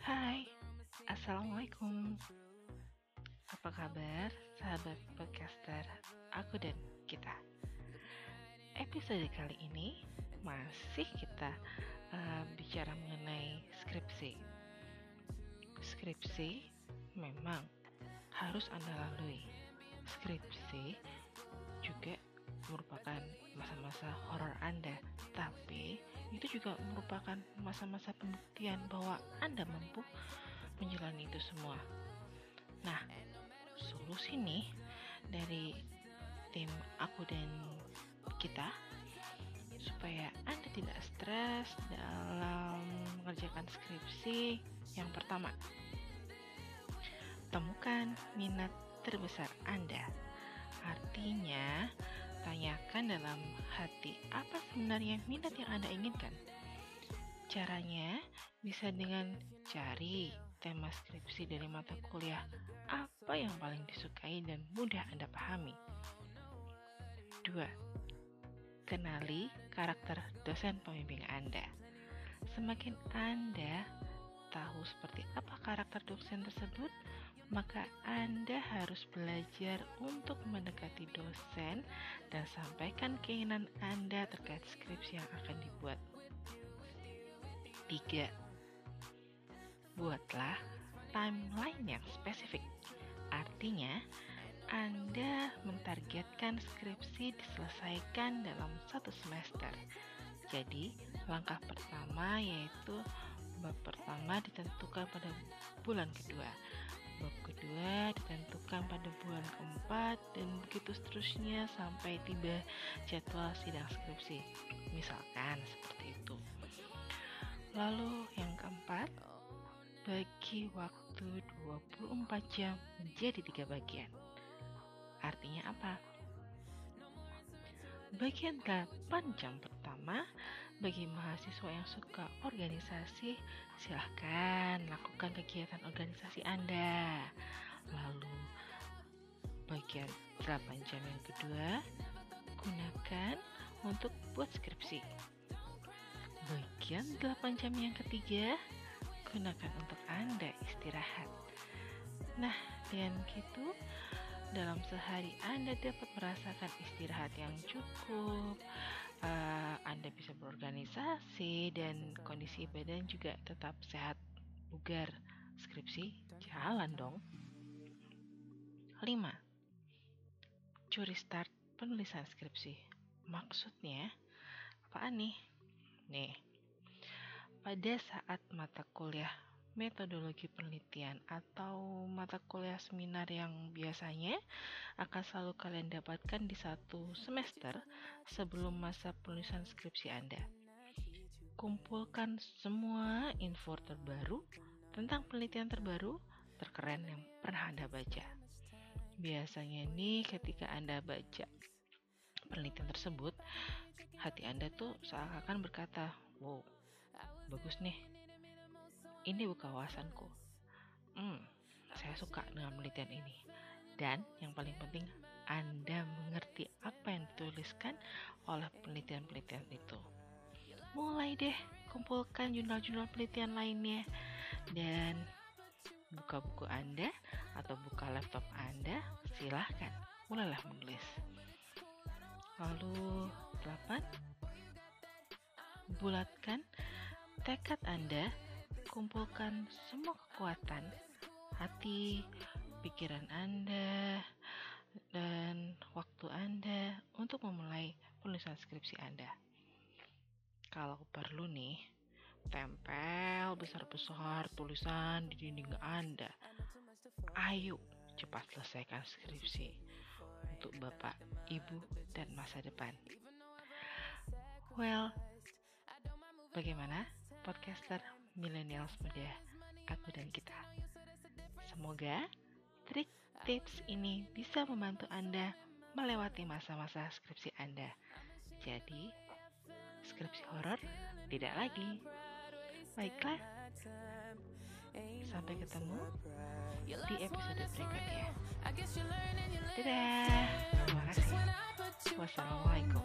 Hai, Assalamualaikum. Apa kabar sahabat podcaster aku dan kita Episode kali ini masih kita uh, bicara mengenai skripsi Skripsi memang harus Anda lalui Skripsi juga merupakan masa-masa horor Anda Tapi itu juga merupakan masa-masa pembuktian bahwa Anda mampu menjalani itu semua. Nah, solusi nih dari tim aku dan tidak stres dalam mengerjakan skripsi. Yang pertama, temukan minat terbesar Anda. Artinya, tanyakan dalam hati apa sebenarnya minat yang Anda inginkan. Caranya bisa dengan cari tema skripsi dari mata kuliah apa yang paling disukai dan mudah Anda pahami. 2. Kenali karakter dosen pembimbing Anda. Semakin Anda tahu seperti apa karakter dosen tersebut, maka Anda harus belajar untuk mendekati dosen dan sampaikan keinginan Anda terkait skripsi yang akan dibuat. 3. Buatlah timeline yang spesifik. Artinya, Anda mentargetkan skripsi diselesaikan dalam satu semester. Jadi, langkah pertama yaitu bab pertama ditentukan pada bulan kedua. Bab kedua ditentukan pada bulan keempat dan begitu seterusnya sampai tiba jadwal sidang skripsi. Misalkan seperti itu. Lalu yang keempat, bagi waktu 24 jam menjadi tiga bagian. Artinya apa? Bagian 8 jam pertama bagi mahasiswa yang suka organisasi, silahkan lakukan kegiatan organisasi Anda. Lalu bagian 8 jam yang kedua gunakan untuk buat skripsi. Bagian 8 jam yang ketiga gunakan untuk Anda istirahat. Nah, dengan gitu dalam sehari Anda dapat merasakan istirahat yang cukup, uh, Anda bisa berorganisasi dan kondisi badan juga tetap sehat, bugar. Skripsi jalan dong. 5. Curi start penulisan skripsi. Maksudnya apaan nih? Nih, pada saat mata kuliah metodologi penelitian atau mata kuliah seminar yang biasanya akan selalu kalian dapatkan di satu semester sebelum masa penulisan skripsi Anda. Kumpulkan semua info terbaru tentang penelitian terbaru terkeren yang pernah Anda baca. Biasanya nih ketika Anda baca penelitian tersebut, hati Anda tuh seakan-akan berkata, wow, bagus nih, ini buka wawasanku. Hmm, saya suka dengan penelitian ini. Dan yang paling penting, Anda mengerti apa yang dituliskan oleh penelitian-penelitian itu. Mulai deh kumpulkan jurnal-jurnal penelitian lainnya dan buka buku Anda atau buka laptop Anda, silahkan mulailah menulis. Lalu 8 bulatkan tekad Anda kumpulkan semua kekuatan hati, pikiran Anda, dan waktu Anda untuk memulai penulisan skripsi Anda. Kalau perlu nih, tempel besar-besar tulisan di dinding Anda. Ayo cepat selesaikan skripsi untuk Bapak, Ibu, dan masa depan. Well, bagaimana podcaster millennials muda aku dan kita? Semoga trik tips ini bisa membantu Anda melewati masa-masa skripsi Anda. Jadi, skripsi horor tidak lagi. Baiklah, sampai ketemu di episode berikutnya. Dadah, terima kasih. Wassalamualaikum.